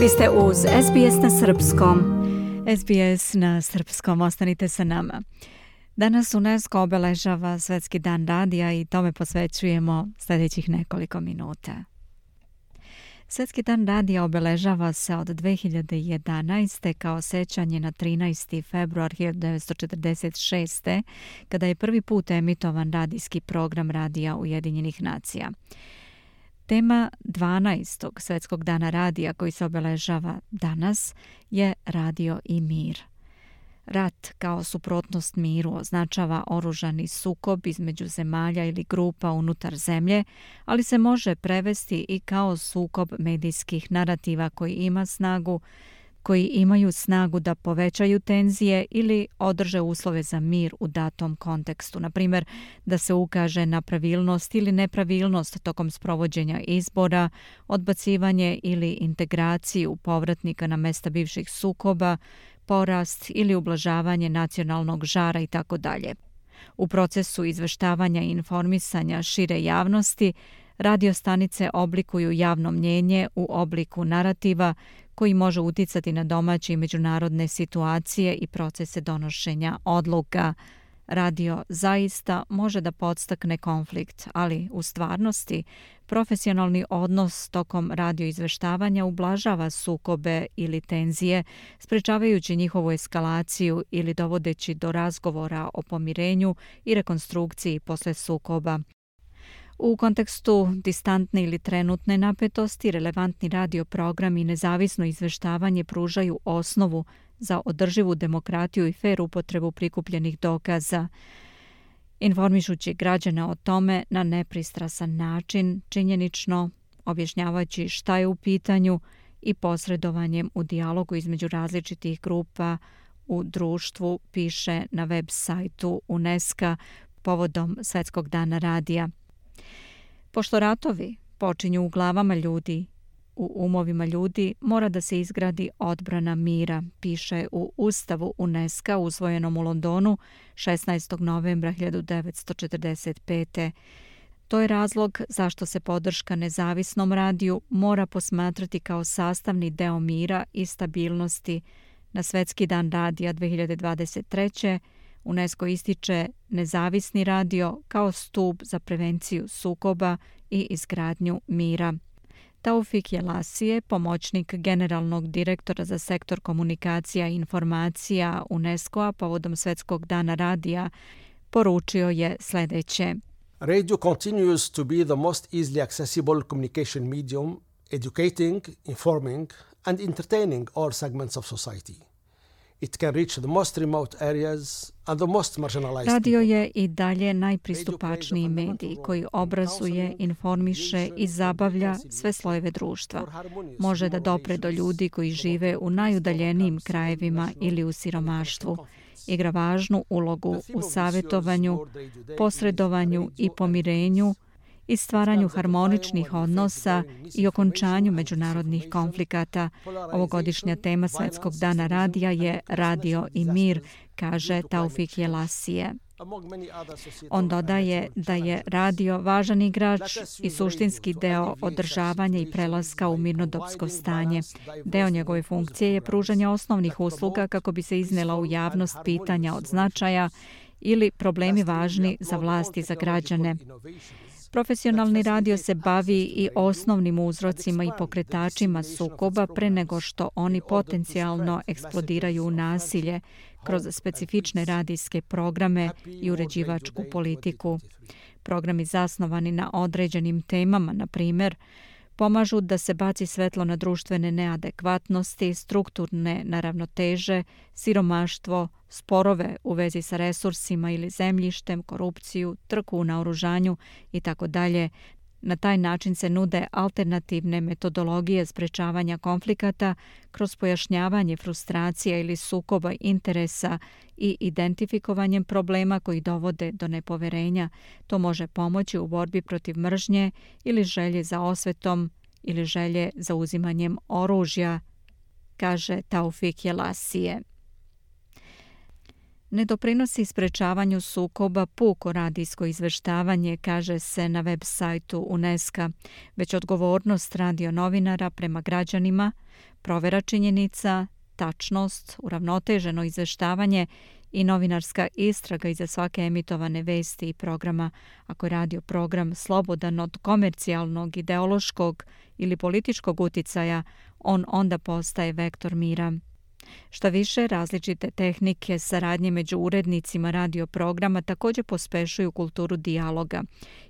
Vi ste uz SBS na Srpskom. SBS na Srpskom, ostanite sa nama. Danas UNESCO obeležava Svetski dan radija i tome posvećujemo sljedećih nekoliko minuta. Svetski dan radija obeležava se od 2011. kao sećanje na 13. februar 1946. kada je prvi put emitovan radijski program radija Ujedinjenih nacija. Tema 12. Svetskog dana radija koji se obeležava danas je Radio i mir. Rat kao suprotnost miru označava oružani sukob između zemalja ili grupa unutar zemlje, ali se može prevesti i kao sukob medijskih narativa koji ima snagu koji imaju snagu da povećaju tenzije ili održe uslove za mir u datom kontekstu. Na primjer, da se ukaže na pravilnost ili nepravilnost tokom sprovođenja izbora, odbacivanje ili integraciju povratnika na mesta bivših sukoba, porast ili ublažavanje nacionalnog žara i tako dalje. U procesu izveštavanja i informisanja šire javnosti, radio stanice oblikuju javno mnjenje u obliku narativa koji može uticati na domaće i međunarodne situacije i procese donošenja odluka. Radio zaista može da podstakne konflikt, ali u stvarnosti profesionalni odnos tokom radio izveštavanja ublažava sukobe ili tenzije, sprečavajući njihovu eskalaciju ili dovodeći do razgovora o pomirenju i rekonstrukciji posle sukoba. U kontekstu distantne ili trenutne napetosti, relevantni radio program i nezavisno izveštavanje pružaju osnovu za održivu demokratiju i fer upotrebu prikupljenih dokaza, informišući građane o tome na nepristrasan način, činjenično objašnjavajući šta je u pitanju i posredovanjem u dijalogu između različitih grupa u društvu, piše na web sajtu UNESCO povodom Svetskog dana radija. Pošto ratovi počinju u glavama ljudi, u umovima ljudi mora da se izgradi odbrana mira, piše u Ustavu UNESCO usvojenom u Londonu 16. novembra 1945. To je razlog zašto se podrška nezavisnom radiju mora posmatrati kao sastavni deo mira i stabilnosti na Svetski dan radija 2023. UNESCO ističe nezavisni radio kao stup za prevenciju sukoba i izgradnju mira. Taufik Jelasije, pomoćnik generalnog direktora za sektor komunikacija i informacija UNESCO-a povodom Svetskog dana radija, poručio je sljedeće. Radio continues to be the most easily accessible communication medium, educating, informing and entertaining all segments of society. It can reach the most remote areas Radio je i dalje najpristupačniji medij koji obrazuje, informiše i zabavlja sve slojeve društva. Može da dopre do ljudi koji žive u najudaljenijim krajevima ili u siromaštvu. Igra važnu ulogu u savjetovanju, posredovanju i pomirenju, i stvaranju harmoničnih odnosa i okončanju međunarodnih konflikata. Ovogodišnja tema Svetskog dana radija je Radio i mir, kaže Taufik Jelasije. On dodaje da je radio važan igrač i suštinski deo održavanja i prelaska u mirnodopsko stanje. Deo njegove funkcije je pružanje osnovnih usluga kako bi se iznela u javnost pitanja od značaja ili problemi važni za vlasti i za građane. Profesionalni radio se bavi i osnovnim uzrocima i pokretačima sukoba pre nego što oni potencijalno eksplodiraju u nasilje kroz specifične radijske programe i uređivačku politiku. Programi zasnovani na određenim temama, na primjer, pomažu da se baci svetlo na društvene neadekvatnosti, strukturne naravnoteže, siromaštvo, sporove u vezi sa resursima ili zemljištem, korupciju, trku u naoružanju i tako dalje, Na taj način se nude alternativne metodologije sprečavanja konflikata kroz pojašnjavanje frustracija ili sukoba interesa i identifikovanjem problema koji dovode do nepoverenja. To može pomoći u borbi protiv mržnje ili želje za osvetom ili želje za uzimanjem oružja, kaže Taufik Jelasije ne doprinosi sprečavanju sukoba puko radijsko izveštavanje, kaže se na web sajtu UNESCO, već odgovornost radio novinara prema građanima, provera činjenica, tačnost, uravnoteženo izveštavanje i novinarska istraga iza svake emitovane vesti i programa, ako je radio program slobodan od komercijalnog, ideološkog ili političkog uticaja, on onda postaje vektor mira. Šta više, različite tehnike saradnje među urednicima radio programa također pospešuju kulturu dijaloga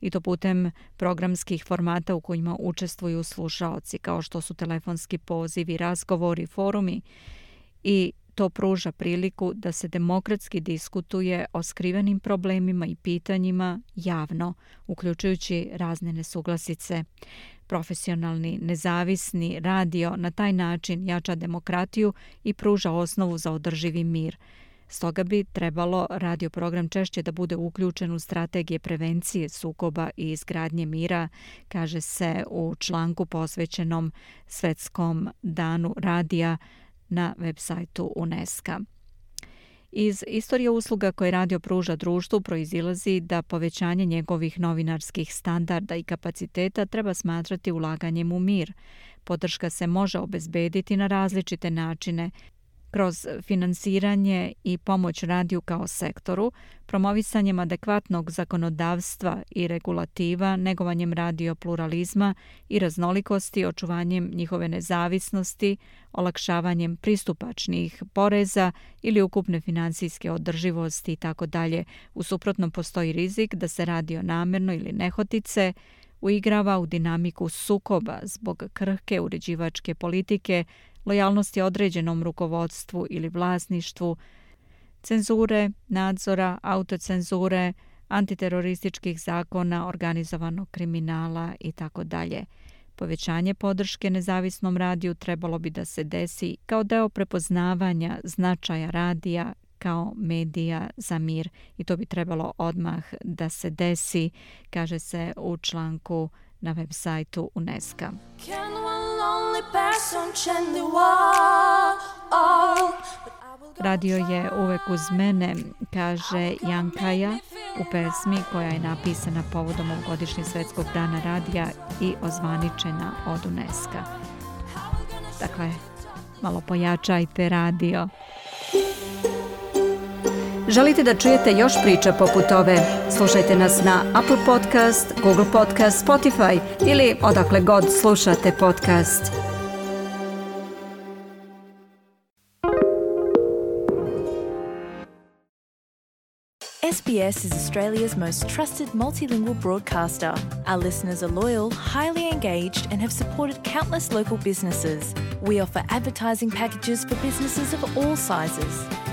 i to putem programskih formata u kojima učestvuju slušaoci, kao što su telefonski pozivi, razgovori, forumi i to pruža priliku da se demokratski diskutuje o skrivenim problemima i pitanjima javno, uključujući razne nesuglasice. Profesionalni, nezavisni radio na taj način jača demokratiju i pruža osnovu za održivi mir. Stoga bi trebalo radio program češće da bude uključen u strategije prevencije sukoba i izgradnje mira, kaže se u članku posvećenom Svetskom danu radija na web sajtu UNESCO. Iz istorije usluga koje radio pruža društvu proizilazi da povećanje njegovih novinarskih standarda i kapaciteta treba smatrati ulaganjem u mir. Podrška se može obezbediti na različite načine, kroz finansiranje i pomoć radiju kao sektoru, promovisanjem adekvatnog zakonodavstva i regulativa, negovanjem radio pluralizma i raznolikosti, očuvanjem njihove nezavisnosti, olakšavanjem pristupačnih poreza ili ukupne financijske održivosti i tako dalje. U suprotnom postoji rizik da se radio namerno ili nehotice, uigrava u dinamiku sukoba zbog krhke uređivačke politike, lojalnosti određenom rukovodstvu ili vlasništvu, cenzure, nadzora, autocenzure, antiterorističkih zakona, organizovanog kriminala i tako dalje. Povećanje podrške nezavisnom radiju trebalo bi da se desi kao deo prepoznavanja značaja radija kao medija za mir i to bi trebalo odmah da se desi, kaže se u članku na web sajtu UNESCO. Radio je uvek uz mene, kaže Jankaja u pesmi koja je napisana povodom godišnje svetskog dana radija i ozvaničena od UNESCO. Dakle, malo pojačajte radio. Želite da čujete još priča poput ove? Slušajte nas na Apple Podcast, Google Podcast, Spotify ili odakle god slušate podcast. SBS is Australia's most trusted multilingual broadcaster. Our listeners are loyal, highly engaged, and have supported countless local businesses. We offer advertising packages for businesses of all sizes.